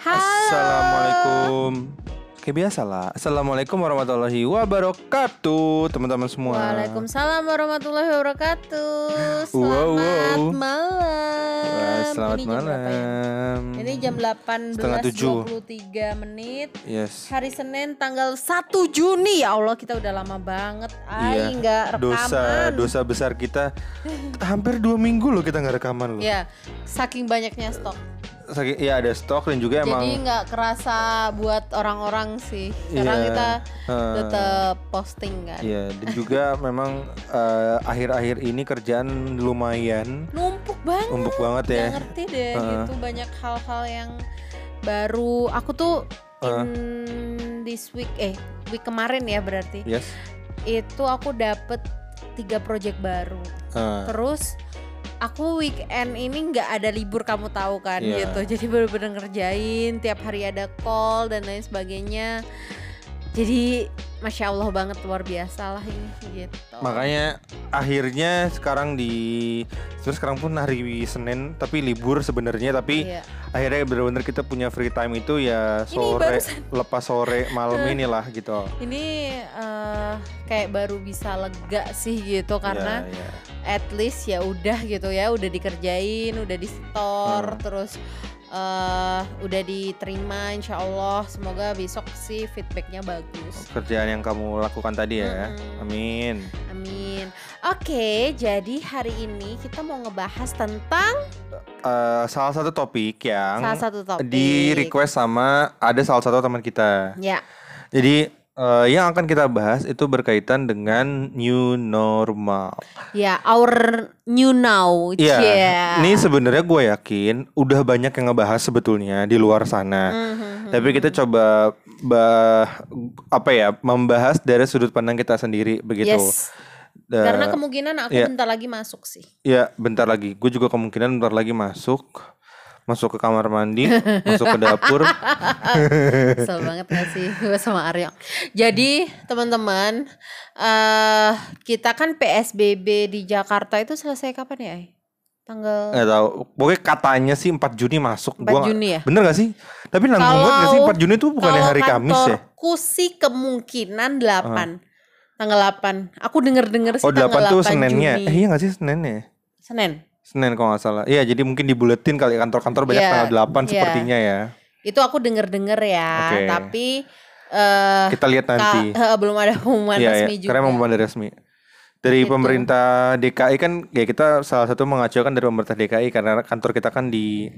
Halo. Assalamualaikum. Kayak biasa lah. Assalamualaikum warahmatullahi wabarakatuh, teman-teman semua. Waalaikumsalam warahmatullahi wabarakatuh. Selamat Wow, wow. malam. Wah, selamat Ini jam ya? malam. Ini jam Setengah tujuh. 18.23 menit. Yes. Hari Senin tanggal 1 Juni. Ya Allah, kita udah lama banget. Ay, Iya. rekaman. Dosa dosa besar kita hampir dua minggu loh kita nggak rekaman loh. Ya, saking banyaknya stok. Sakit, ya ada stok dan juga emang Jadi nggak kerasa buat orang-orang sih. Sekarang Iya. kita tetap posting kan. Iya, dan juga memang eh, akhir-akhir ini kerjaan lumayan Numpuk banget. empuk banget ya. Nggak ngerti deh Heeh. gitu banyak hal-hal yang baru. Aku tuh in this week eh week kemarin ya berarti Yes. itu aku dapet tiga project baru. Eh, Terus aku weekend ini nggak ada libur kamu tahu kan Iya. gitu. Jadi bener-bener ngerjain tiap hari ada call dan lain sebagainya. Jadi masya Allah banget luar biasa lah ini gitu. Makanya akhirnya sekarang di terus sekarang pun hari Senin tapi libur sebenarnya tapi Iya. akhirnya benar-benar kita punya free time itu ya sore lepas sore malam inilah gitu. Ini eh, kayak baru bisa lega sih gitu karena Ya, ya. at least ya udah gitu ya udah dikerjain udah di store Hmm. terus eh udah diterima insya Allah semoga besok sih feedbacknya bagus kerjaan yang kamu lakukan tadi ya. Mm-mm. Amin. amin oke jadi hari ini kita mau ngebahas tentang Eh, salah satu topik yang salah satu topik di request sama ada salah satu teman kita. ya Jadi eh, yang akan kita bahas itu berkaitan dengan new normal. ya our new now Iya. Yeah. Ini sebenarnya gue yakin udah banyak yang ngebahas sebetulnya di luar sana. Mhm. Tapi kita coba bah, apa ya membahas dari sudut pandang kita sendiri begitu. yes Da- karena kemungkinan aku iya. bentar lagi masuk sih ya bentar lagi. Gue juga kemungkinan bentar lagi masuk, masuk ke kamar mandi, masuk ke dapur. Kesel banget gak sih gue sama Aryo Jadi teman-teman eh Kita kan PSBB di Jakarta itu selesai kapan ya? Tanggal Nggak tahu. Pokoknya katanya sih 4 Juni masuk. 4 Gua Juni ya? Bener gak sih? Tapi nanggung banget gak sih Kalau- 4 Juni itu bukannya Kalau hari Kamis ya? kantorku sih kemungkinan 8 Tanggal 8 Aku denger-denger sih Oh 8 tanggal tuh 8 Seninnya. Juni Eh iya gak sih Seninnya? Senin Senin kalau nggak salah. Iya, jadi mungkin dibuletin kali kantor-kantor banyak Iya, tanggal 8 iya. sepertinya ya. Itu aku denger-denger ya Oke. Tapi eh Kita lihat nanti. ka- eh, belum ada pengumuman Iya, resmi iya. juga Karena memang ada resmi. Dari Gitu. pemerintah DKI kan ya kita salah satu mengacu kan dari pemerintah DKI karena kantor kita kan di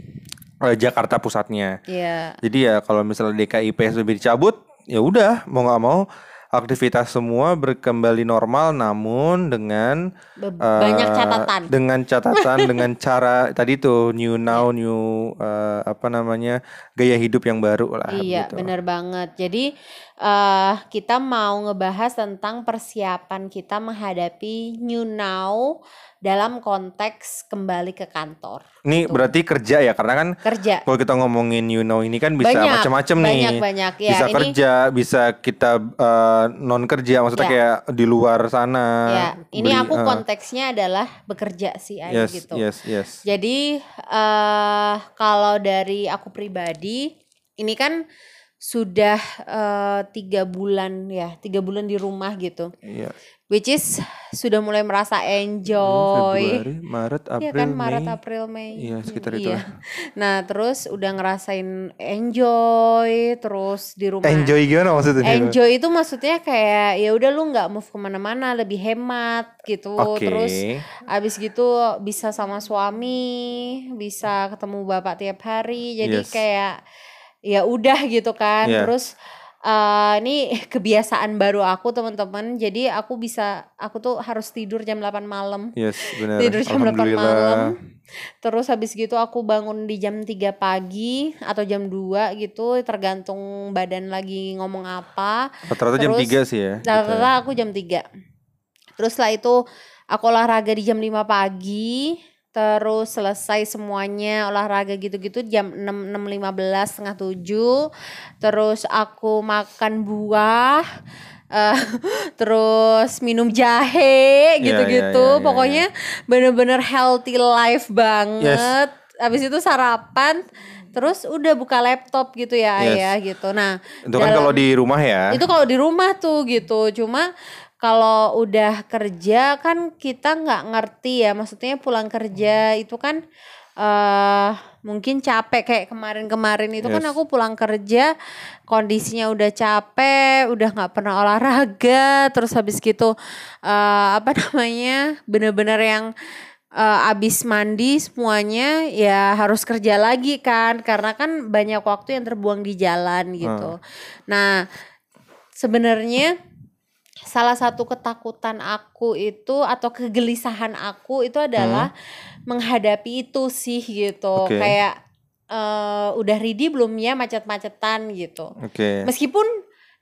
eh, Jakarta pusatnya. Iya Jadi ya kalau misalnya DKI PSBB dicabut, ya udah mau nggak mau aktivitas semua berkembali normal namun dengan Be- Banyak catatan dengan catatan dengan cara tadi tuh new now new eh, apa namanya gaya hidup yang baru lah Iya, gitu. bener banget. Jadi eh kita mau ngebahas tentang persiapan kita menghadapi new now dalam konteks kembali ke kantor. Ini Gitu. berarti kerja ya karena kan Kerja. kalau kita ngomongin new now ini kan bisa macam-macam nih. Banyak banyak ya. bisa ini kerja, bisa kita non kerja, maksudnya Ya. kayak di luar sana. ya, ini beli- aku eh, konteksnya adalah bekerja sih yes, gitu. yes, yes. Jadi eh kalau dari aku pribadi, ini kan sudah eh, tiga bulan ya, tiga bulan di rumah gitu. Iya. Which is sudah mulai merasa enjoy. Februari, Maret, April, Iya kan Maret, Mei. April, Mei. Iya, sekitar Hmm, itu iya. lah. Nah, terus udah ngerasain enjoy terus di rumah. Enjoy gimana maksudnya? Enjoy itu maksudnya kayak ya udah lu nggak move ke mana-mana, lebih hemat gitu. Oke. Terus abis gitu bisa sama suami, bisa ketemu bapak tiap hari. Jadi Yes. kayak ya udah gitu kan. Iya. Terus eh, ini kebiasaan baru aku teman-teman. Jadi aku bisa aku tuh harus tidur jam 8 malam. Yes, benar. Tidur jam 8 Alhamdulillah. malam. Terus habis gitu aku bangun di jam 3 pagi atau jam 2 gitu tergantung badan lagi ngomong apa. Rata-rata jam Terus, 3 sih ya. kita. Rata-rata aku jam 3. Terus setelah itu aku olahraga di jam 5 pagi. Terus selesai semuanya olahraga gitu-gitu jam 6 6.15 setengah 7. Terus aku makan buah. eh, terus minum jahe Iya, gitu-gitu. iya, iya, iya, Pokoknya bener-bener healthy life banget. Habis itu sarapan terus udah buka laptop gitu ya Yes. ayah gitu nah Itu kan dalam- kalau di rumah ya. itu kalau di rumah tuh gitu cuma kalau udah kerja kan kita nggak ngerti ya maksudnya pulang kerja itu kan eh mungkin capek kayak kemarin-kemarin itu kan Yes. aku pulang kerja kondisinya udah capek udah nggak pernah olahraga terus habis gitu eh apa namanya bener-bener yang eh, abis mandi semuanya ya harus kerja lagi kan karena kan banyak waktu yang terbuang di jalan gitu. Nah sebenarnya salah satu ketakutan aku itu atau kegelisahan aku itu adalah menghadapi itu sih gitu Oke. kayak eh, udah ready belum ya macet-macetan gitu Oke. meskipun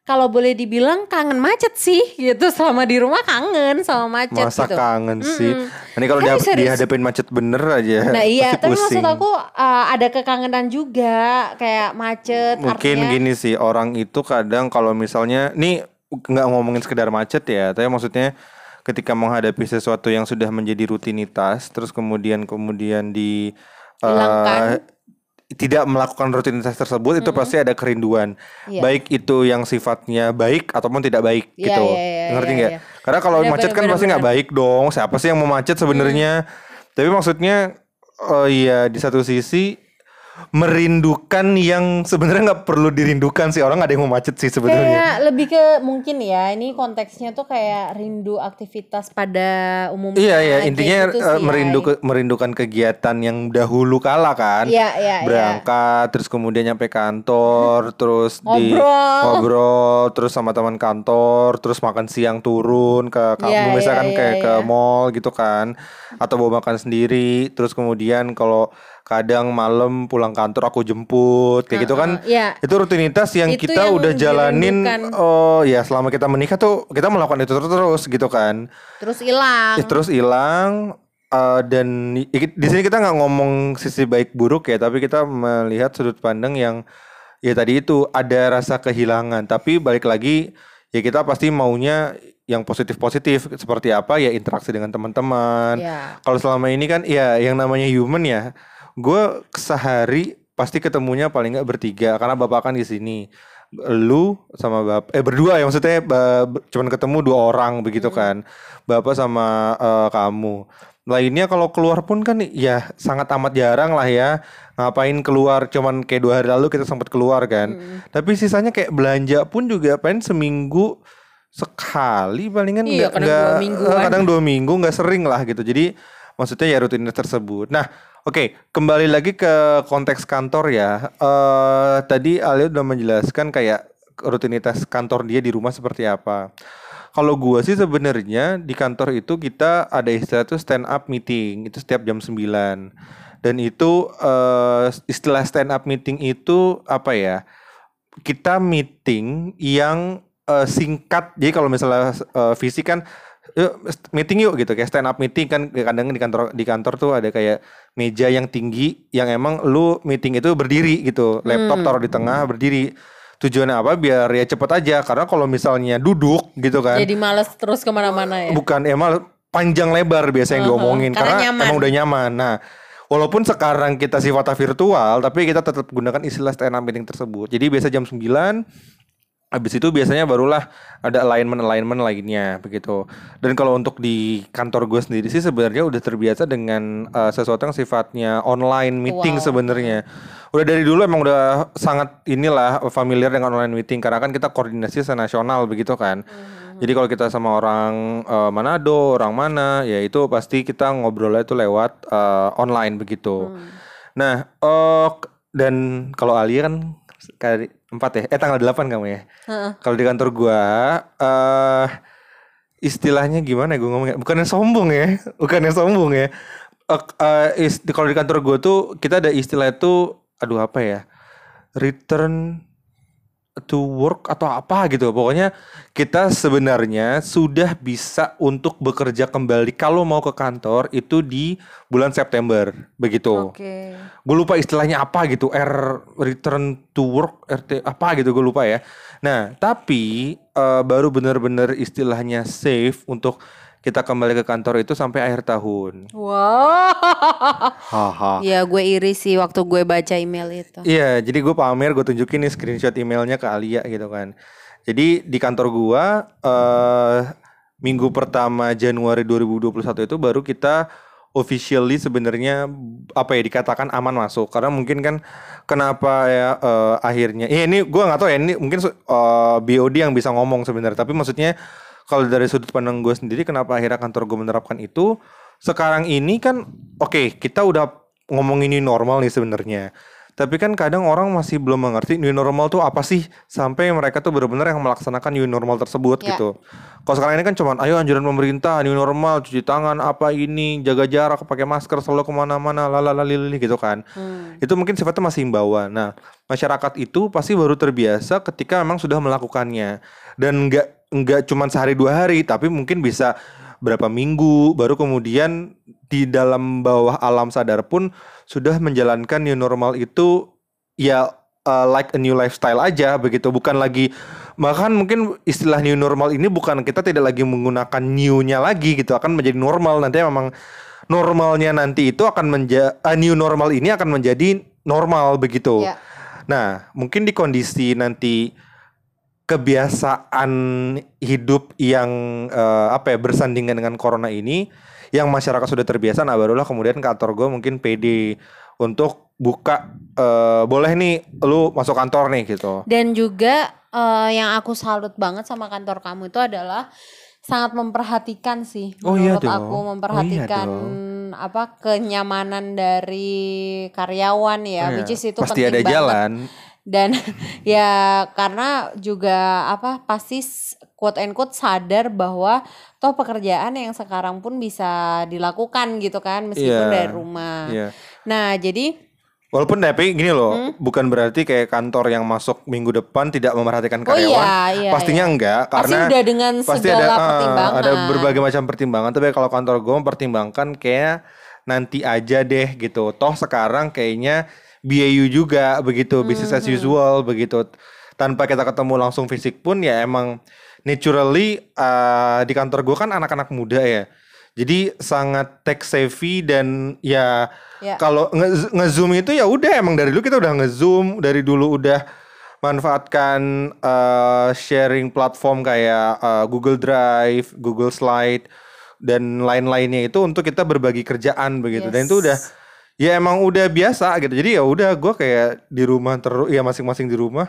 kalau boleh dibilang kangen macet sih gitu selama di rumah kangen sama macet Masa gitu kangen sih. Ini kalau Kan dia dihadapin macet bener aja. Nah iya, tapi maksud aku uh, ada kekangenan juga kayak macet. Mungkin artinya, gini sih orang itu kadang kalau misalnya nih nggak ngomongin sekedar macet ya, tapi maksudnya ketika menghadapi sesuatu yang sudah menjadi rutinitas, terus kemudian kemudian di Hilangkan. tidak melakukan rutinitas tersebut itu pasti ada kerinduan, Iya. baik itu yang sifatnya baik ataupun tidak baik Iya, gitu, iya, iya, ngerti nggak? iya. Karena kalau macet kan benar, pasti nggak baik dong. Siapa sih yang mau macet sebenarnya? Tapi maksudnya, oh iya di satu sisi merindukan yang sebenarnya nggak perlu dirindukan sih orang ada yang mau macet sih sebenarnya. Kayak lebih ke mungkin ya ini konteksnya tuh kayak rindu aktivitas pada umumnya. Iya ya kayak intinya gitu sih, merindu ke- merindukan kegiatan yang dahulu kala kan. Iya iya iya. Berangkat terus kemudian nyampe kantor terus di Ngobrol. ngobrol terus sama teman kantor terus makan siang turun ke kamu Iya, misalkan iya, kayak iya, ke iya. mall gitu kan atau bawa makan sendiri terus kemudian kalau kadang malam pulang kantor aku jemput kayak gitu kan Heeh, Iya. itu rutinitas yang Itu kita yang udah jalanin dirindukan. oh ya selama kita menikah tuh kita melakukan itu terus gitu kan Terus hilang. Ya, terus hilang eh, dan di sini kita nggak ngomong sisi baik buruk ya tapi kita melihat sudut pandang yang ya tadi itu ada rasa kehilangan tapi balik lagi ya kita pasti maunya yang positif positif seperti apa ya interaksi dengan teman-teman Iya. kalau selama ini kan ya yang namanya human ya gue sehari pasti ketemunya paling nggak bertiga karena bapak kan di sini. Lu sama bapak eh berdua ya maksudnya cuman ketemu dua orang begitu kan. Bapak sama eh, kamu. Lainnya kalau keluar pun kan ya sangat amat jarang lah ya ngapain keluar. Cuman kayak dua hari lalu kita sempat keluar kan. Tapi sisanya kayak belanja pun juga paling seminggu sekali palingan Iya, nggak kadang nggak- dua eh, kadang dua minggu nggak sering lah gitu. Jadi maksudnya ya rutinitas tersebut. Nah oke kembali lagi ke konteks kantor ya. Eh tadi Alia udah menjelaskan kayak rutinitas kantor dia di rumah seperti apa. Kalau gua sih sebenarnya di kantor itu kita ada istilah itu stand up meeting itu setiap jam 9 dan itu eh, istilah stand up meeting itu apa ya? Kita meeting yang eh, singkat. Jadi kalau misalnya eh, fisik kan yuk meeting yuk gitu kayak stand up meeting kan kadang di kantor di kantor tuh ada kayak meja yang tinggi yang emang lu meeting itu berdiri gitu. Laptop Hmm. taruh di tengah berdiri. Tujuannya apa? Biar ya cepet aja karena kalau misalnya duduk gitu kan Jadi males terus ke mana-mana ya. bukan emang panjang lebar biasanya yang Uh-huh, diomongin karena karena, nyaman. emang udah nyaman. Nah, walaupun sekarang kita sifatnya virtual, tapi kita tetap gunakan istilah stand up meeting tersebut. Jadi biasa jam 9 Habis itu biasanya barulah ada alignment-alignment lainnya begitu. Dan kalau untuk di kantor gue sendiri sih sebenarnya udah terbiasa dengan eh, sesuatu yang sifatnya online meeting Wow. sebenarnya. Udah dari dulu emang udah sangat inilah familiar dengan online meeting karena kan kita koordinasi senasional begitu kan. Jadi kalau kita sama orang eh, Manado, orang mana, ya itu pasti kita ngobrolnya itu lewat eh, online begitu. Nah, eh, k- dan kalau Alia kan empat ya, eh tanggal 8 kamu ya. Heeh. Kalau di kantor gua eh istilahnya gimana ya gua ngomongnya? Bukannya sombong ya, bukannya sombong ya. Is- di- kalau di kantor gua tuh kita ada istilah itu aduh apa ya? Return to work atau apa gitu. Pokoknya kita sebenarnya sudah bisa untuk bekerja kembali kalau mau ke kantor itu di bulan September begitu. Oke. Gue lupa istilahnya apa gitu, R return to work, RT apa gitu gue lupa ya. Nah, tapi eh, baru benar-benar istilahnya safe untuk kita kembali ke kantor itu sampai akhir tahun. Wow. Haha. ya gue iri sih waktu gue baca email itu. Iya, jadi gue pamer, gue tunjukin nih screenshot emailnya ke Alia gitu kan. Jadi di kantor gua eh minggu pertama Januari 2021 itu baru kita officially sebenarnya apa ya dikatakan aman masuk karena mungkin kan kenapa ya eh, akhirnya ya ini gua nggak tahu ya ini mungkin eh, BOD yang bisa ngomong sebenarnya tapi maksudnya kalau dari sudut pandang gue sendiri kenapa akhirnya kantor gue menerapkan itu sekarang ini kan oke kita udah ngomongin ini normal nih sebenarnya tapi kan kadang orang masih belum mengerti new normal tuh apa sih sampai mereka tuh benar-benar yang melaksanakan new normal tersebut Ya. gitu. Kalau sekarang ini kan cuman ayo anjuran pemerintah new normal cuci tangan apa ini jaga jarak pakai masker selalu ke mana-mana lalalalili gitu kan. Hmm. Itu mungkin sifatnya masih himbauan. Nah masyarakat itu pasti baru terbiasa ketika memang sudah melakukannya dan nggak nggak cuman sehari dua hari tapi mungkin bisa berapa minggu baru kemudian di dalam bawah alam sadar pun sudah menjalankan new normal itu ya uh, like a new lifestyle aja begitu bukan lagi bahkan mungkin istilah new normal ini bukan kita tidak lagi menggunakan new-nya lagi gitu akan menjadi normal nanti memang normalnya nanti itu akan menjadi new normal ini akan menjadi normal begitu. Ya. Nah, mungkin di kondisi nanti kebiasaan hidup yang eh, apa ya bersandingan dengan corona ini yang masyarakat sudah terbiasa nah barulah kemudian kantor gue mungkin PD untuk buka eh, boleh nih lu masuk kantor nih gitu. Dan juga eh, yang aku salut banget sama kantor kamu itu adalah sangat memperhatikan sih Oh iya menurut dong. aku Oh iya memperhatikan apa kenyamanan dari karyawan ya Oh iya. which is itu pasti penting ada banget. jalan. Dan ya karena juga apa pasti quote and quote sadar bahwa toh pekerjaan yang sekarang pun bisa dilakukan gitu kan meskipun Iya. dari rumah. Iya. Nah, jadi Walaupun tapi gini loh, Hmm? bukan berarti kayak kantor yang masuk minggu depan tidak memperhatikan oh karyawan. iya iya. Pastinya iya. enggak pasti karena udah dengan pasti segala ada eh, pertimbangan. ada berbagai macam pertimbangan tapi kalau kantor gue mempertimbangkan kayak nanti aja deh gitu toh sekarang kayaknya BAU juga begitu business as Mhm. usual begitu tanpa kita ketemu langsung fisik pun ya emang naturally eh, di kantor gue kan anak-anak muda ya jadi sangat tech savvy dan ya Ya. kalau nge- nge-zoom itu ya udah emang dari dulu kita udah nge-zoom dari dulu udah manfaatkan eh, sharing platform kayak eh, Google Drive, Google Slide dan lain-lainnya itu untuk kita berbagi kerjaan begitu. Dan itu Yes. udah ya emang udah biasa gitu. Jadi ya udah gue kayak di rumah terus ya masing-masing di rumah.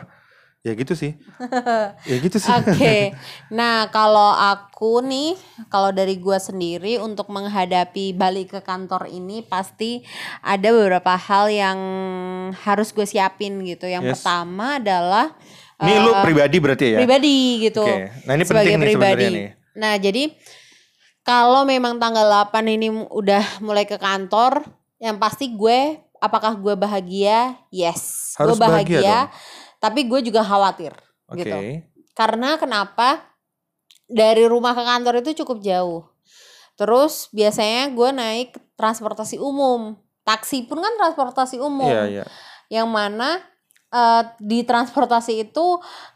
Ya gitu sih. ya gitu sih. Oke, nah kalau aku nih, kalau dari gua sendiri untuk menghadapi balik ke kantor ini pasti ada beberapa hal yang harus gue siapin gitu. Yang Yes. pertama adalah Ini lu eh, pribadi berarti ya? pribadi gitu. Oke. Nah, ini sebagai penting nih pribadi. sebenarnya nih. Nah, jadi kalau memang tanggal 8 ini udah mulai ke kantor, yang pasti gue apakah gue bahagia? Yes, Harus gue bahagia bahagia. tapi gue juga khawatir Oke. gitu. Karena kenapa? Dari rumah ke kantor itu cukup jauh. Terus biasanya gue naik transportasi umum. Taksi pun kan transportasi umum. Iya, iya. Yang mana eh, di transportasi itu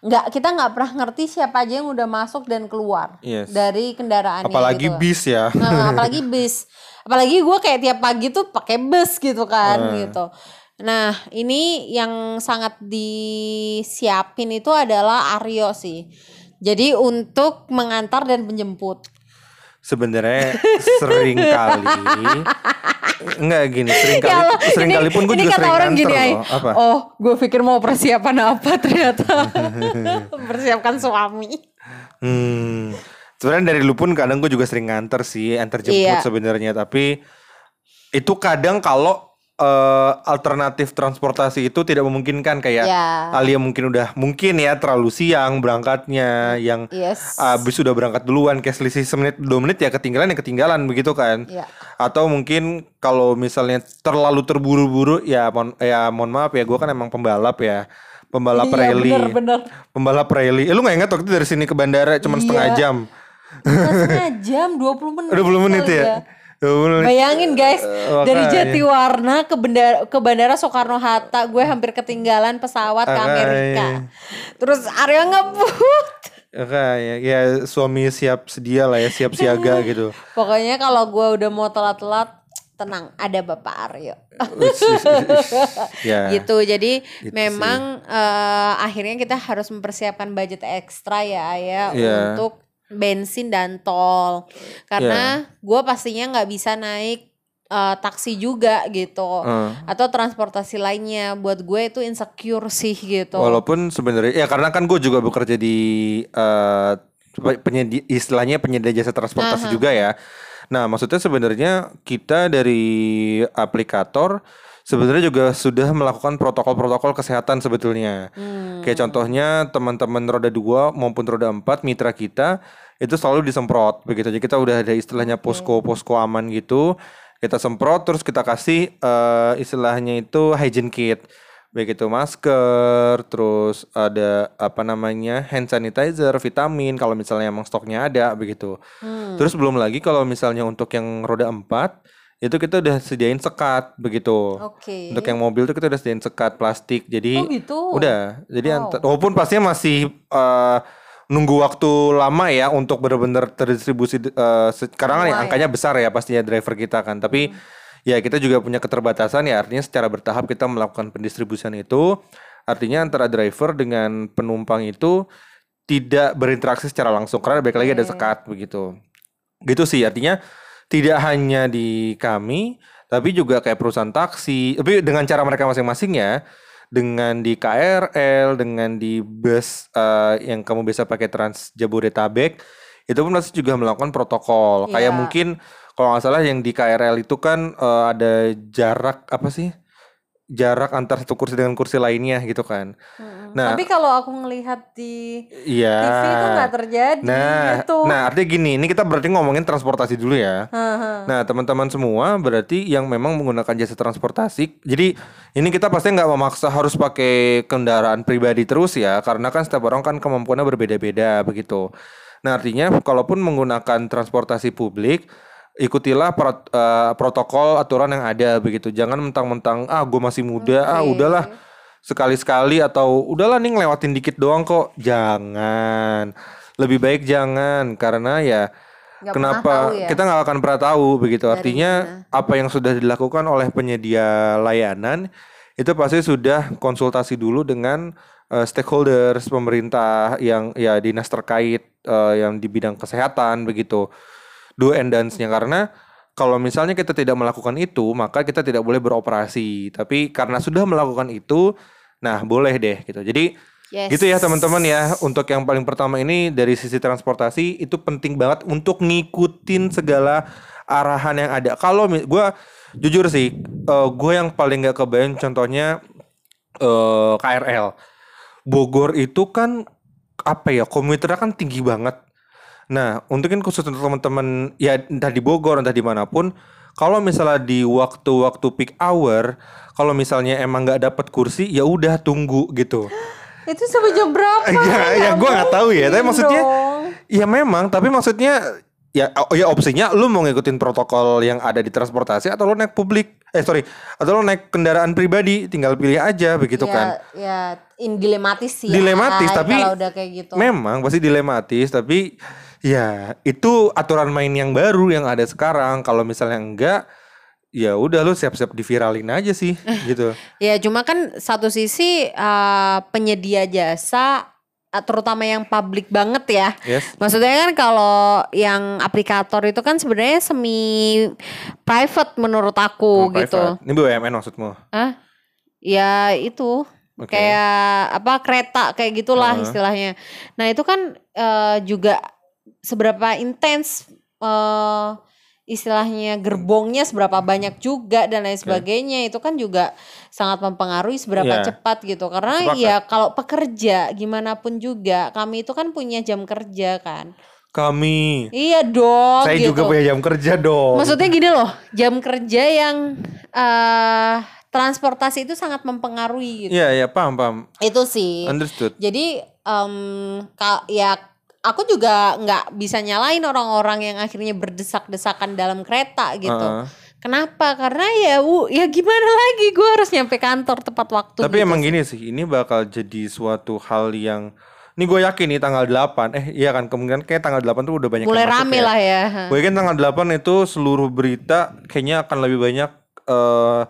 nggak kita nggak pernah ngerti siapa aja yang udah masuk dan keluar Yes. dari kendaraannya. Apalagi gitu. bis ya. Nah, apalagi bis. Apalagi gue kayak tiap pagi tuh pakai bus gitu kan Eh. gitu. Nah, ini yang sangat disiapin itu adalah Aryo sih. Jadi untuk mengantar dan menjemput. sebenarnya sering kali enggak gini sering kali Ya Allah, sering ini- kali pun gue juga kata sering orang gini, Ay. loh apa Oh, gue pikir mau persiapan apa ternyata persiapkan suami. hmm sebenarnya dari lu pun kadang gue juga sering nganter sih antar jemput Iya. sebenarnya tapi itu kadang kalau eh, alternatif transportasi itu tidak memungkinkan kayak Ya. Alia mungkin udah mungkin ya terlalu siang berangkatnya yang Yes. abis udah berangkat duluan kayak selisih semenit dua menit ya ketinggalan ya ketinggalan begitu kan Ya. atau mungkin kalau misalnya terlalu terburu-buru ya mohon ya mohon maaf ya gue kan emang pembalap ya pembalap Iya, rally bener-bener. pembalap rally eh, lu nggak ingat waktu itu dari sini ke bandara cuma Iya. setengah jam setengah jam, 20 menit. 20 menit ya 20 menit Bayangin guys, dari makanya. Jatiwarna ke bandara ke bandara Soekarno Hatta, gue hampir ketinggalan pesawat ke. Amerika. Terus Aryo ngebut. Kayak ya suami siap sedia lah ya, siap siaga gitu. Pokoknya kalau gua udah mau telat-telat, tenang, ada Bapak Aryo. ya. gitu. Jadi Gitu memang eh, akhirnya kita harus mempersiapkan budget ekstra ya Ayah Iya. untuk bensin dan tol. Karena gua pastinya nggak bisa naik eh, taksi juga gitu. Eh, Atau transportasi lainnya buat gue itu insecure sih gitu. walaupun sebenarnya ya karena kan gue juga bekerja di eh penyedia istilahnya penyedia jasa transportasi juga ya. Nah, maksudnya sebenarnya kita dari aplikator sebenarnya juga sudah melakukan protokol-protokol kesehatan sebetulnya. Hmm. Kayak contohnya teman-teman roda 2 maupun roda 4 mitra kita itu selalu disemprot begitu. Jadi kita udah ada istilahnya posko-posko aman gitu. Kita semprot terus kita kasih eh, istilahnya itu hygiene kit. Baik itu masker, terus ada apa namanya hand sanitizer, vitamin kalau misalnya emang stoknya ada begitu. Hmm. Terus belum lagi kalau misalnya untuk yang roda 4 itu kita udah sediain sekat begitu. Oke. Untuk yang mobil tuh kita udah sediain sekat plastik. Jadi Oh gitu. Udah. Jadi Wow. ant- walaupun pastinya masih eh, nunggu waktu lama ya untuk benar-benar terdistribusi eh, se- karena kan Semua ya. angkanya besar ya pastinya driver kita kan. Tapi ya kita juga punya keterbatasan ya artinya secara bertahap kita melakukan pendistribusian itu. Artinya antara driver dengan penumpang itu tidak berinteraksi secara langsung karena balik lagi ada sekat begitu. Gitu sih artinya tidak hanya di kami tapi juga kayak perusahaan taksi. Tapi dengan cara mereka masing-masing ya. Dengan di KRL dengan di bus eh, yang kamu bisa pakai Trans Jabodetabek itu pun pasti juga melakukan protokol. Kayak Iya. mungkin kalau nggak salah yang di KRL itu kan eh, ada jarak apa sih jarak antar satu kursi dengan kursi lainnya gitu kan Mm-mm. Nah. Tapi kalau aku ngelihat di iya TV itu nggak terjadi nah gitu. nah artinya gini ini kita berarti ngomongin transportasi dulu ya Haha. Nah, teman-teman semua berarti yang memang menggunakan jasa transportasi. Jadi, ini kita pasti nggak memaksa harus pakai kendaraan pribadi terus ya, karena kan setiap orang kan kemampuannya berbeda-beda begitu. Nah, artinya kalaupun menggunakan transportasi publik, ikutilah prot- eh, protokol aturan yang ada begitu. Jangan mentang-mentang ah gue masih muda, ah Oke. udahlah sekali-sekali atau udahlah nih ngelewatin dikit doang kok. Jangan. Lebih baik jangan karena ya pernah Kenapa tahu ya. kita nggak akan pernah tahu begitu? Dari Artinya apa yang sudah dilakukan oleh penyedia layanan itu pasti sudah konsultasi dulu dengan eh, stakeholders pemerintah yang ya dinas terkait eh, yang di bidang kesehatan begitu. Do and dance-nya karena kalau misalnya kita tidak melakukan itu maka kita tidak boleh beroperasi. Tapi karena sudah melakukan itu, nah boleh deh gitu. Jadi Yes. Gitu ya teman-teman ya. Untuk yang paling pertama ini dari sisi transportasi itu penting banget untuk ngikutin segala arahan yang ada. Kalau gua jujur sih, eh, gue yang paling gak kebayang contohnya eh, KRL. Bogor itu kan apa ya komuternya kan tinggi banget. Nah, untuk yang khusus untuk teman-teman ya entah di Bogor entah di mana pun, kalau misalnya di waktu-waktu peak hour, kalau misalnya emang nggak dapat kursi, ya udah tunggu gitu. Itu sampai jam berapa? Ya, ya gue nggak tahu ya. Tapi maksudnya, dong. ya memang. Tapi maksudnya, ya, oh, ya opsinya lu mau ngikutin protokol yang ada di transportasi atau lu naik publik. Eh sorry, atau lu naik kendaraan pribadi. Tinggal pilih aja begitu ya, kan. Ya, in dilematis sih. Dilematis, Ay, tapi kalau udah kayak gitu. Memang pasti dilematis. Tapi ya itu aturan main yang baru yang ada sekarang. Kalau misalnya enggak, ya udah lu siap-siap diviralin aja sih gitu. Ya cuma kan satu sisi eh, penyedia jasa eh, terutama yang publik banget ya. Yes. Maksudnya kan kalau yang aplikator itu kan sebenarnya semi private menurut aku Sama gitu. private. Ini BUMN maksudmu? Hah? Ya itu Oke. kayak apa kereta kayak gitulah Heeh. istilahnya. Nah itu kan eh, juga seberapa intens eh, istilahnya gerbongnya seberapa banyak juga dan lain sebagainya itu kan juga sangat mempengaruhi seberapa Iya. cepat gitu karena Sepakat. ya kalau pekerja gimana pun juga kami itu kan punya jam kerja kan Kami. iya dong Saya gitu. juga punya jam kerja dong. Maksudnya gini loh, jam kerja yang eh transportasi itu sangat mempengaruhi gitu. Iya, iya, paham, paham. Itu sih. Understood. Jadi em ka- ya aku juga nggak bisa nyalain orang-orang yang akhirnya berdesak-desakan dalam kereta gitu. Heeh. Kenapa? Karena ya u, ya gimana lagi gue harus nyampe kantor tepat waktu. Tapi gitu emang sih. gini sih, ini bakal jadi suatu hal yang Nih gue yakin nih tanggal 8 Eh iya kan kemungkinan kayak tanggal 8 tuh udah banyak Mulai rame ya. lah ya. Gue yakin tanggal 8 itu seluruh berita kayaknya akan lebih banyak eh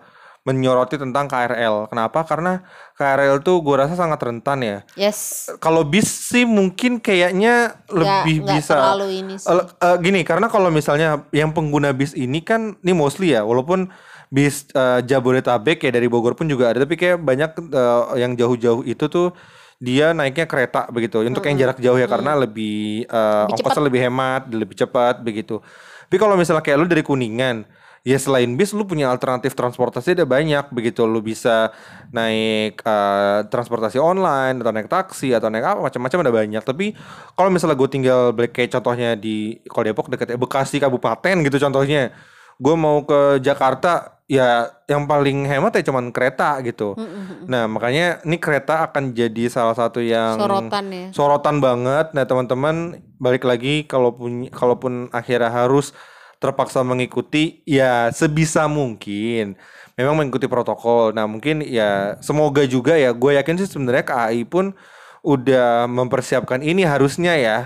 menyoroti tentang KRL. Kenapa? Karena KRL tuh gue rasa sangat rentan ya. Yes. Kalau bis sih mungkin kayaknya lebih nggak bisa terlalu ini sih. Eh, eh, gini karena kalau misalnya yang pengguna bis ini kan ini mostly ya walaupun bis eh, Jabodetabek ya dari Bogor pun juga ada tapi kayak banyak eh, yang jauh-jauh itu tuh dia naiknya kereta begitu untuk yang jarak jauh ya karena lebih eh, Lebih ongkosnya lebih hemat lebih cepat begitu tapi kalau misalnya kayak lu dari Kuningan ya selain bis lu punya alternatif transportasi ada banyak begitu lu bisa naik eh, transportasi online atau naik taksi atau naik apa macam-macam ada banyak tapi kalau misalnya gue tinggal beli- kayak contohnya di kalau Depok deket Bekasi kabupaten gitu contohnya gue mau ke Jakarta ya yang paling hemat ya cuman kereta gitu nah makanya ini kereta akan jadi salah satu yang Sorotan ya. sorotan banget. Nah, teman-teman balik lagi kalaupun kalaupun akhirnya harus terpaksa mengikuti ya sebisa mungkin memang mengikuti protokol. Nah, mungkin ya semoga juga ya gue yakin sih sebenarnya KAI pun udah mempersiapkan ini harusnya ya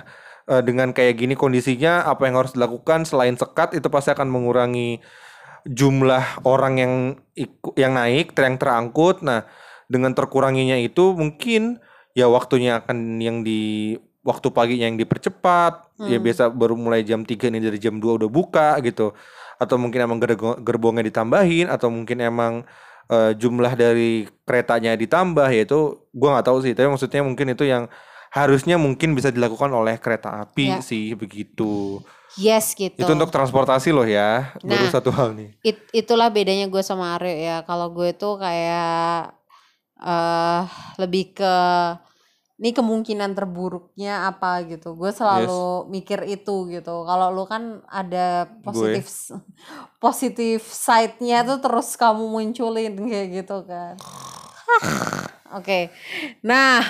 Eh, dengan kayak gini kondisinya apa yang harus dilakukan selain sekat itu pasti akan mengurangi jumlah orang yang yang naik yang terangkut. Nah, dengan terkuranginya itu mungkin ya waktunya akan yang di waktu paginya yang dipercepat. Ya biasa baru mulai jam 3 ini dari jam 2 udah buka gitu. Atau mungkin emang gerbongnya ditambahin atau mungkin emang eh, jumlah dari keretanya ditambah yaitu gua nggak tahu sih, tapi maksudnya mungkin itu yang harusnya mungkin bisa dilakukan oleh kereta api Ya. sih begitu. Yes gitu. Itu untuk transportasi loh ya. Baru Nah. satu hal nih. It- itulah bedanya gue sama Aryo ya. Kalau gue tuh kayak eh lebih ke ini kemungkinan terburuknya apa gitu. Gue selalu mikir itu gitu. Kalau lu kan ada positif positif side-nya tuh terus kamu munculin kayak gitu kan. Oke. Nah,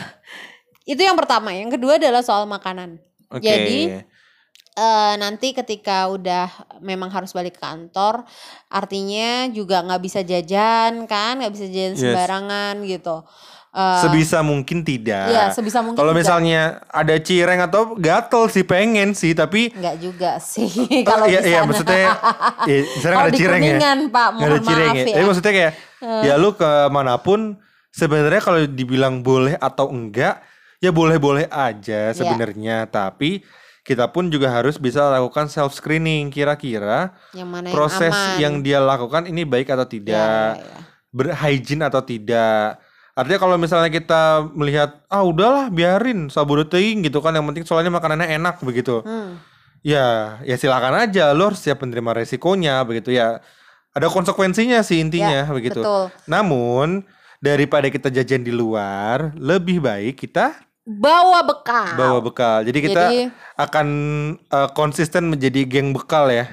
itu yang pertama. Yang kedua adalah soal makanan. Oke. Jadi eh nanti ketika udah memang harus balik ke kantor, artinya juga nggak bisa jajan kan, nggak bisa jajan Yes. sembarangan gitu. Eh, sebisa mungkin tidak. Iya, sebisa mungkin Kalau misalnya ada cireng atau gatel sih pengen sih, tapi nggak juga sih Oh, kalau iya, iya maksudnya iya, sana Kalau ada cireng ya. Pak, Nggak ada mohon cireng maaf ya. ya. Tapi maksudnya kayak ya lu ke mana pun sebenarnya kalau dibilang boleh atau enggak ya boleh-boleh aja sebenarnya, tapi kita pun juga harus bisa lakukan self screening kira-kira yang mana yang proses aman. yang dia lakukan ini baik atau Ya, tidak, ya, ya. berhygiene atau tidak. Artinya kalau misalnya kita melihat ah udahlah biarin sabun teuing gitu kan yang penting soalnya makanannya enak begitu. Hmm. Ya, ya silakan aja lo harus siap menerima resikonya begitu ya. Ada konsekuensinya sih intinya Ya, begitu. betul. Namun daripada kita jajan di luar, lebih baik kita Bawa bekal. bawa bekal. Jadi kita Jadi- akan eh, konsisten menjadi geng bekal ya.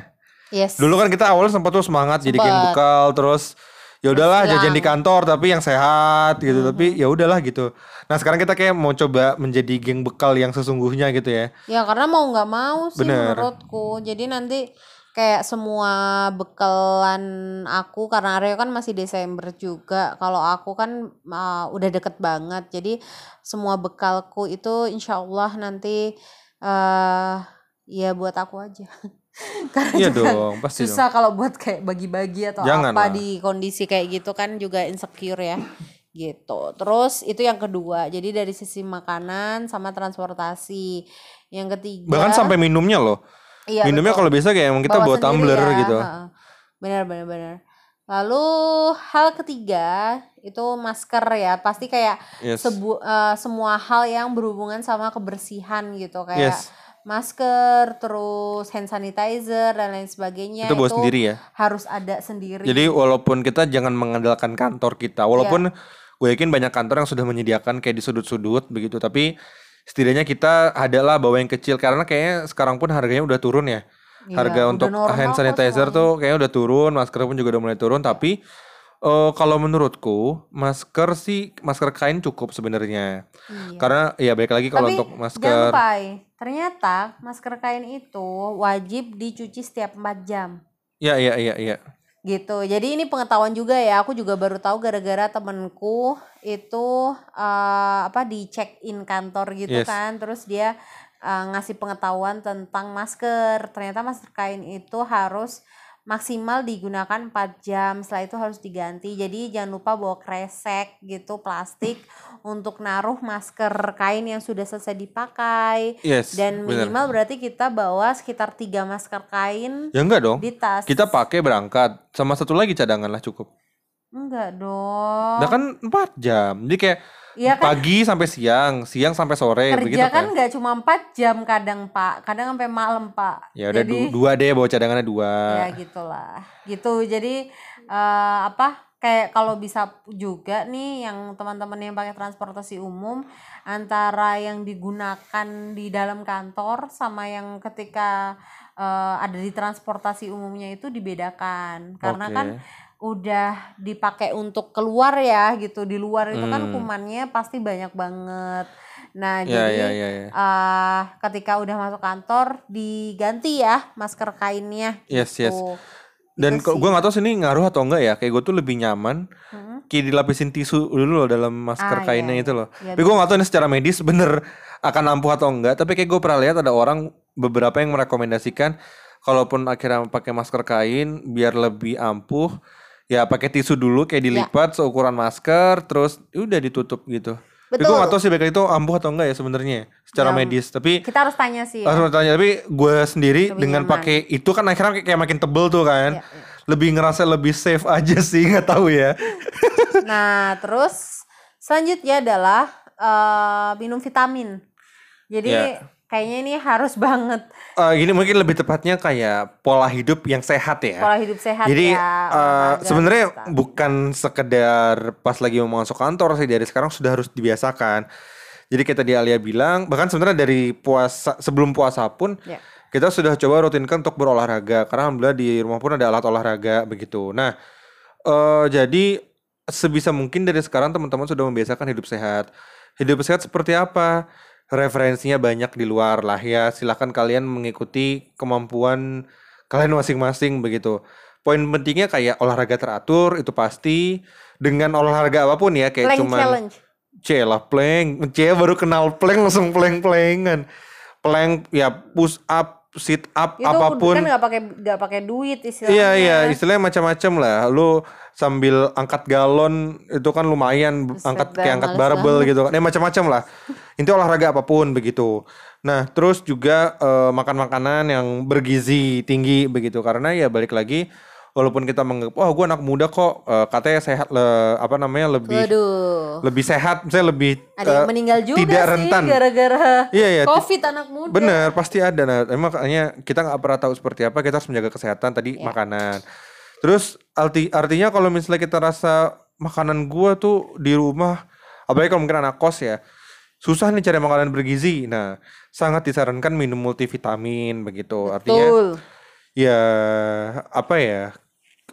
Yes. Dulu kan kita awalnya sempat tuh semangat jadi geng bekal terus ya udahlah jajan di kantor tapi yang sehat gitu Mm-hmm. tapi ya udahlah gitu. Nah, sekarang kita kayak mau coba menjadi geng bekal yang sesungguhnya gitu ya. Ya karena mau nggak mau sih Bener. menurutku. Jadi nanti kayak semua bekalan aku karena Aryo kan masih Desember juga. Kalau aku kan uh, udah deket banget. Jadi semua bekalku itu insya Allah nanti eh ya buat aku aja. karena Iya dong, pasti dong. susah kalau buat kayak bagi-bagi atau Jangan apa lah. di kondisi kayak gitu kan juga insecure ya gitu terus itu yang kedua jadi dari sisi makanan sama transportasi yang ketiga Bahkan sampai minumnya loh. iya, minumnya kalau bisa kayak emang kita Bawa bawa tumbler ya, gitu. benar benar benar lalu hal ketiga itu masker ya pasti kayak Yes. sebu eh, semua hal yang berhubungan sama kebersihan gitu kayak Yes. Masker terus hand sanitizer dan lain sebagainya Itu bawa sendiri ya. harus ada sendiri Jadi walaupun kita jangan mengandalkan kantor kita, walaupun Iya. gue yakin banyak kantor yang sudah menyediakan kayak di sudut-sudut begitu, tapi setidaknya kita adalah bawa yang kecil karena kayaknya sekarang pun harganya udah turun ya. Iya, Harga untuk hand sanitizer tuh kayaknya udah turun, masker pun juga udah mulai turun, tapi eh, kalau menurutku masker sih masker kain cukup sebenarnya. Iya. Karena ya baik lagi kalau Tapi untuk jangan masker lupa, Ay, ternyata masker kain itu wajib dicuci setiap 4 jam. Ya, iya, iya, iya. gitu jadi ini pengetahuan juga ya aku juga baru tahu gara-gara temenku itu eh, apa di check in kantor gitu Yes. kan terus dia eh, ngasih pengetahuan tentang masker ternyata masker kain itu harus maksimal digunakan 4 jam setelah itu harus diganti jadi jangan lupa bawa kresek gitu plastik untuk naruh masker kain yang sudah selesai dipakai Yes. dan bener. minimal berarti kita bawa sekitar tiga masker kain Ya enggak dong. di tas Kita pakai berangkat sama satu lagi cadangan lah cukup. enggak dong Nah kan 4 jam. Jadi kayak Iya kan pagi sampai siang, siang sampai sore kerja begitu kan kan. nggak cuma 4 jam kadang pak kadang sampai malam pak Ya udah jadi du- dua deh bawa cadangannya dua. ya gitulah gitu jadi eh, apa kayak kalau bisa juga nih yang teman-teman yang pakai transportasi umum antara yang digunakan di dalam kantor sama yang ketika eh, ada di transportasi umumnya itu dibedakan karena Oke. kan udah dipakai untuk keluar ya gitu di luar itu kan Hmm. kumannya pasti banyak banget nah Ya jadi ya ya ya. eh ketika udah masuk kantor diganti ya masker kainnya Yes yes. gitu. Dan sih. gue gak tahu sih ini ngaruh atau enggak ya. Kayak gue tuh lebih nyaman Hmm. kayak dilapisin tisu dulu loh dalam masker Ah, kainnya iya, itu iya. loh. Iya, Tapi gue gak tahu ini secara medis bener akan ampuh atau enggak. Tapi kayak gue pernah lihat ada orang beberapa yang merekomendasikan kalaupun akhirnya pakai masker kain biar lebih ampuh ya pakai tisu dulu kayak Ya. dilipat seukuran masker terus udah ditutup gitu. Tapi gue Betul. gak tahu sih baik itu ampuh atau enggak ya sebenarnya secara Ya, medis. Tapi kita harus tanya sih ya. harus bertanya tapi gue sendiri Lebih dengan pakai itu kan akhirnya kayak, kayak makin tebel tuh kan. Iya, iya. Lebih ngerasa lebih safe aja sih nggak tahu ya. nah terus selanjutnya adalah eh, minum vitamin jadi Ya. kayaknya ini harus banget Eh gini mungkin lebih tepatnya kayak pola hidup yang sehat ya. pola hidup sehat Jadi ya eh, olahraga, sebenarnya vitamin. bukan sekedar pas lagi mau masuk kantor sih dari sekarang sudah harus dibiasakan. Jadi kayak tadi Alia bilang, bahkan sebenarnya dari puasa sebelum puasa pun Ya. kita sudah coba rutinkan untuk berolahraga karena alhamdulillah di rumah pun ada alat olahraga begitu. Nah, eh jadi sebisa mungkin dari sekarang teman-teman sudah membiasakan hidup sehat. Hidup sehat seperti apa? Referensinya banyak di luar lah ya. Silahkan kalian mengikuti kemampuan kalian masing-masing begitu. Poin pentingnya kayak olahraga teratur itu pasti dengan olahraga apa pun ya kayak Plank cuman challenge C lah plank. C baru kenal plank langsung plank-plankan. Plank ya push up, sit up itu apa pun. kan nggak pakai nggak pakai duit istilahnya Iya iya istilahnya macam-macam lah. Lu sambil angkat galon itu kan lumayan Buset angkat kayak angkat barbel banget. gitu kan. Ya macam-macam lah. Intinya olahraga apa pun begitu. Nah, terus juga eh, makan makanan yang bergizi tinggi begitu karena ya balik lagi walaupun kita menganggap wah gue anak muda kok eh, katanya sehat le- apa namanya lebih Waduh lebih sehat misalnya lebih ada yang eh, meninggal juga tidak sih rentan. gara-gara Iya iya. covid anak muda Bener, pasti ada. Nah, emang makanya kita nggak pernah tahu seperti apa. Kita harus menjaga kesehatan tadi Ya. makanan. Terus arti artinya kalau misalnya kita rasa makanan gua tuh di rumah, apalagi kalau mungkin anak kos ya, susah nih cari makanan bergizi. Nah, sangat disarankan minum multivitamin begitu. Artinya betul ya apa ya?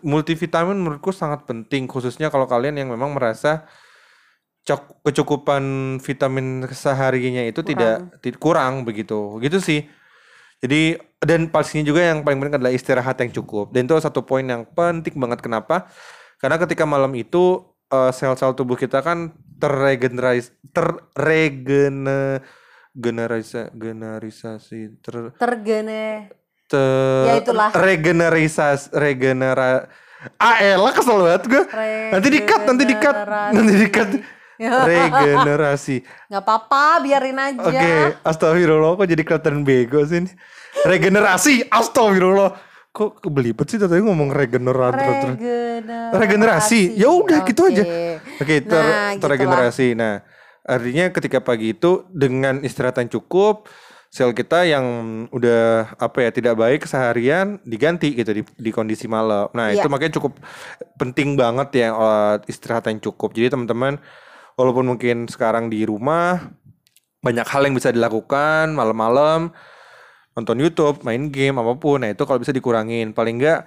Multivitamin menurutku sangat penting khususnya kalau kalian yang memang merasa kecukupan vitamin seharinya itu tidak ti- kurang begitu. Gitu sih. Jadi dan pastinya juga yang paling penting adalah istirahat yang cukup. Dan itu satu poin yang penting banget kenapa? Karena ketika malam itu eh, sel-sel tubuh kita kan terregenerasi terregene generisa generisasi ter tergene ter Ya, itulah. regenerisasi regenera ah elah kesel banget gue nanti dikat nanti dikat nanti dikat regenerasi. Nggak apa-apa biarin aja. Oke astagfirullah kok jadi kelihatan bego sih ini? Regenerasi astagfirullah. Kok kebelibet sih tadi ngomong regenerasi regenerasi regenerasi. Ya udah gitu Oke. aja. Oke ter Nah, terregenerasi. Nah artinya ketika pagi itu dengan istirahat yang cukup sel kita yang udah apa ya tidak baik seharian diganti gitu di, di kondisi malam nah Iya. itu makanya cukup penting banget ya eh, istirahat yang cukup jadi teman-teman walaupun mungkin sekarang di rumah banyak hal yang bisa dilakukan malam-malam nonton YouTube, main game apa pun. Nah, itu kalau bisa dikurangin. Paling enggak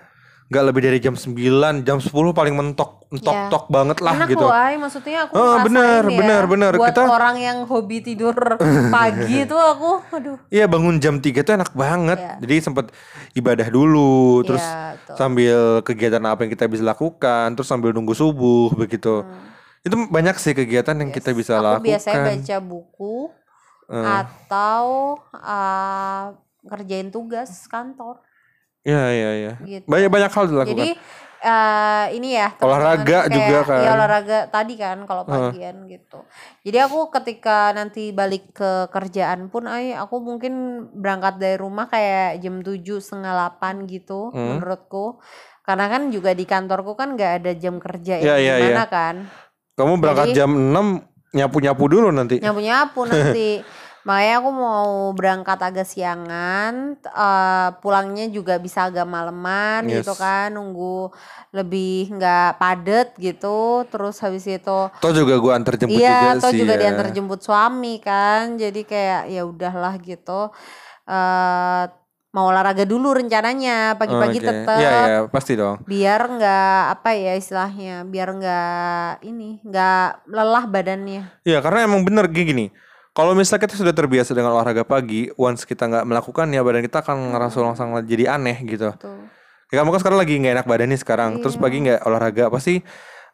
nggak lebih dari jam 9, jam 10 paling mentok, mentok-tok banget lah Enak gitu. loh, Ay. maksudnya aku Oh, bener, ya. bener, bener. Buat Kita- orang yang hobi tidur pagi itu aku, aduh. Iya bangun jam 3 tuh enak banget. Iya. Jadi sempet ibadah dulu, terus Iya, betul. sambil kegiatan apa yang kita bisa lakukan, terus sambil nunggu subuh begitu. Itu banyak sih kegiatan yang kita bisa Hmm. Aku biasanya lakukan. baca buku Eh. atau uh, ngerjain tugas kantor Iya iya iya. gitu. Banyak banyak hal dilakukan. Jadi eh, ini ya teman-teman, Olahraga kayak- juga kan. Iya olahraga tadi kan kalau pagian gitu. Jadi aku ketika nanti balik ke kerjaan pun, ay aku mungkin berangkat dari rumah kayak jam tujuh setengah 8 gitu Hmm. menurutku. Karena kan juga di kantorku kan nggak ada jam kerja Iya, yang iya, gimana kan. Kamu berangkat Jadi- jam 6 nyapu-nyapu dulu nanti. nyapu-nyapu nanti. Makanya aku mau berangkat agak siangan, eh, pulangnya juga bisa agak maleman Yes. gitu kan, nunggu lebih nggak padet gitu. Terus habis itu, Toh juga gua antar jemput iya, juga sih. juga ya. diantar jemput suami kan. Jadi kayak ya udahlah gitu. eh mau olahraga dulu rencananya pagi-pagi Oke. tetap Iya iya pasti dong. biar nggak apa ya istilahnya, biar nggak ini nggak lelah badannya. Iya karena emang bener gini. Kalau misalnya kita sudah terbiasa dengan olahraga pagi, once kita nggak melakukan ya badan kita akan ngerasa langsung jadi aneh gitu. Tuh. Ya kamu kan sekarang lagi nggak enak badan nih sekarang, terus pagi nggak olahraga pasti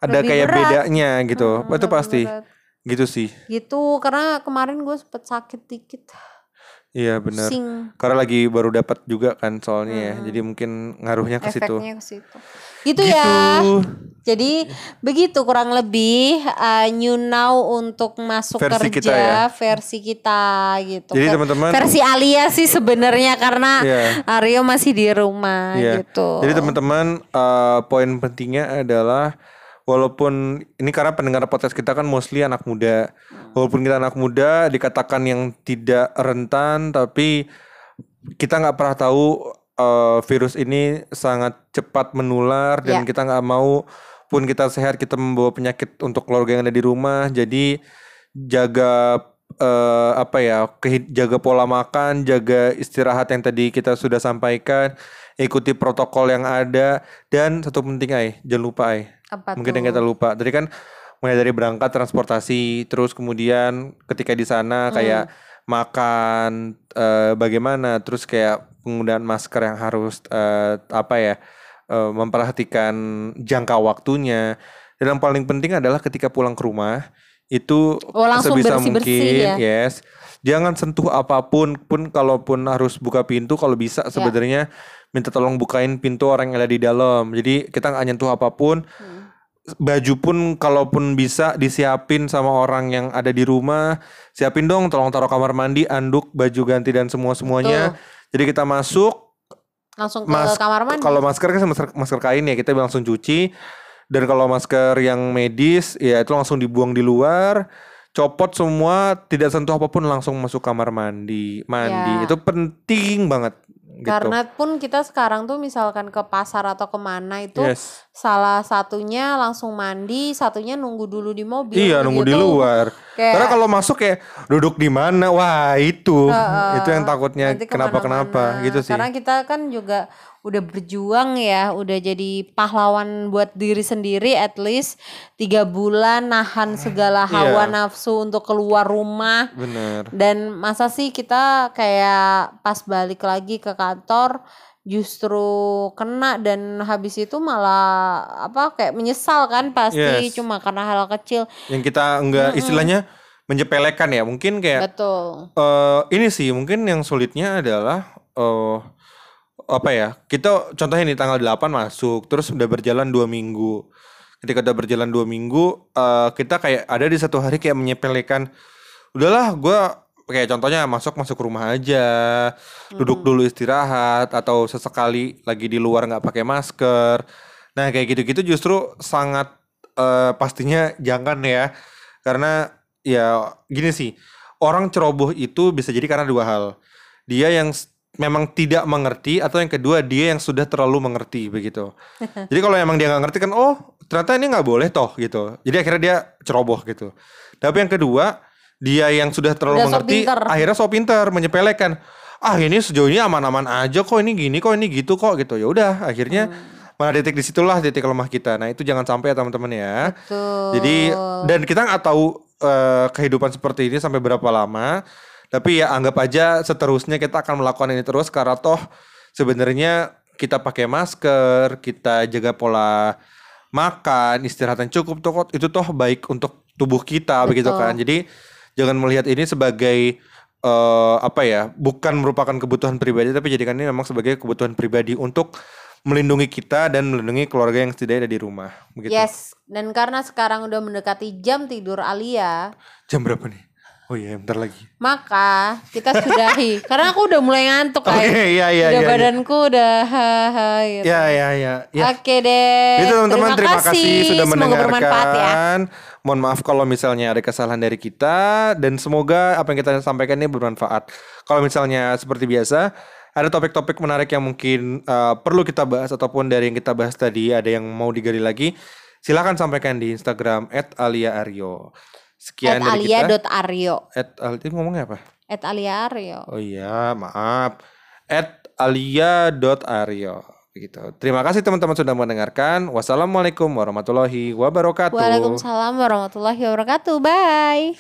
ada Iya. Lebih kayak berat. bedanya gitu. Mm, itu pasti berat. gitu sih. gitu karena kemarin gue sempet sakit dikit Iya benar. Karena lagi baru dapat juga kan soalnya ya. Jadi mungkin ngaruhnya ke situ. efeknya ke situ gitu, ya Gitu. jadi begitu kurang lebih uh, new now untuk masuk Versi kerja kita ya. versi kita gitu Jadi teman-teman versi Alia sih sebenarnya karena Iya. Aryo masih di rumah Iya. gitu Jadi teman-teman eh, poin pentingnya adalah walaupun ini karena pendengar podcast kita kan mostly anak muda. Walaupun kita anak muda dikatakan yang tidak rentan tapi kita nggak pernah tahu eh, virus ini sangat cepat menular dan Ya. kita nggak mau pun kita sehat kita membawa penyakit untuk keluarga yang ada di rumah. Jadi jaga eh, apa ya jaga pola makan, jaga istirahat yang tadi kita sudah sampaikan, ikuti protokol yang ada dan satu penting ay, jangan lupa ay. apa Mungkin tuh? yang kita lupa. Tadi kan mulai dari berangkat transportasi, terus kemudian ketika di sana Hmm. kayak makan eh, bagaimana, terus kayak penggunaan masker yang harus eh, apa ya eh, memperhatikan jangka waktunya. Dan yang paling penting adalah ketika pulang ke rumah itu Oh, langsung sebisa bersih-bersih mungkin ya? yes. Jangan sentuh apa pun pun kalaupun harus buka pintu kalau bisa Ya. sebenarnya minta tolong bukain pintu orang yang ada di dalam. Jadi kita nggak nyentuh apa pun. Hmm. baju pun kalaupun bisa disiapin sama orang yang ada di rumah siapin dong tolong taruh kamar mandi anduk baju ganti dan semua semuanya jadi kita masuk. Langsung ke Mas- kamar mandi. kalau masker kan masker, masker kain ya kita langsung cuci dan kalau masker yang medis ya itu langsung dibuang di luar copot semua tidak sentuh apa pun langsung masuk kamar mandi. Mandi. Ya. itu penting banget gitu. Karena pun kita sekarang tuh misalkan ke pasar atau ke mana itu yes. salah satunya langsung mandi, satunya nunggu dulu di mobil. iya nunggu di gitu. luar. Kayak karena kalau masuk kayak duduk di mana? Wah itu. Itu yang takutnya kenapa kenapa? Gitu sih. Karena kita kan juga udah berjuang ya, udah jadi pahlawan buat diri sendiri at least tiga bulan nahan segala hawa Iya. nafsu untuk keluar rumah. bener Dan masa sih kita kayak pas balik lagi ke kantor justru kena dan habis itu malah apa kayak menyesal kan pasti Yes. cuma karena hal kecil. yang kita enggak istilahnya menyepelekan ya mungkin kayak Betul. eh ini sih mungkin yang sulitnya adalah eh apa ya kita contohnya nih tanggal 8 masuk terus udah berjalan dua minggu. Ketika udah berjalan dua minggu eh kita kayak ada di satu hari kayak menyepelekan udahlah gua kayak contohnya masuk masuk rumah aja duduk dulu istirahat atau sesekali lagi di luar nggak pakai masker. Nah kayak gitu-gitu justru sangat eh, pastinya jangan ya. Karena ya gini sih orang ceroboh itu bisa jadi karena dua hal. Dia yang memang tidak mengerti atau yang kedua dia yang sudah terlalu mengerti begitu jadi kalau emang dia nggak ngerti kan oh ternyata ini nggak boleh toh gitu jadi akhirnya dia ceroboh gitu tapi yang kedua dia yang sudah terlalu Udah mengerti pinter. akhirnya so pinter menyepelekan ah ini sejauh ini aman-aman aja kok ini gini kok ini gitu kok gitu ya udah akhirnya Hmm. Mana titik di situlah titik lemah kita. Nah itu jangan sampai ya teman-teman ya. Betul. Jadi dan kita nggak tahu eh, kehidupan seperti ini sampai berapa lama. Tapi ya anggap aja seterusnya kita akan melakukan ini terus karena toh sebenarnya kita pakai masker, kita jaga pola makan, istirahat yang cukup toh itu toh baik untuk tubuh kita begitu Betul. kan. Jadi jangan melihat ini sebagai eh, apa ya, bukan merupakan kebutuhan pribadi tapi jadikan ini memang sebagai kebutuhan pribadi untuk melindungi kita dan melindungi keluarga yang setidaknya ada di rumah begitu. Yes, dan karena sekarang udah mendekati jam tidur Alia, Jam berapa nih? Oh iya, bentar lagi. maka kita sudahi. karena aku udah mulai ngantuk Oke, kayak. iya iya udah iya. badanku udah haha gitu. Ya ya ya. ya. Oke deh. Itu teman-teman terima, kasih sudah Semoga bermanfaat ya. mendengarkan. Mohon maaf kalau misalnya ada kesalahan dari kita dan semoga apa yang kita sampaikan ini bermanfaat. Kalau misalnya seperti biasa ada topik-topik menarik yang mungkin uh, perlu kita bahas ataupun dari yang kita bahas tadi ada yang mau digali lagi, silakan sampaikan di Instagram @aliaaryo. Sekian At dari kita. alia.aryo. At Al- itu ngomongnya apa? At aliaryo. Oh iya, maaf. At alia.aryo. Begitu. Terima kasih teman-teman sudah mendengarkan. Wassalamualaikum warahmatullahi wabarakatuh. Waalaikumsalam warahmatullahi wabarakatuh. Bye.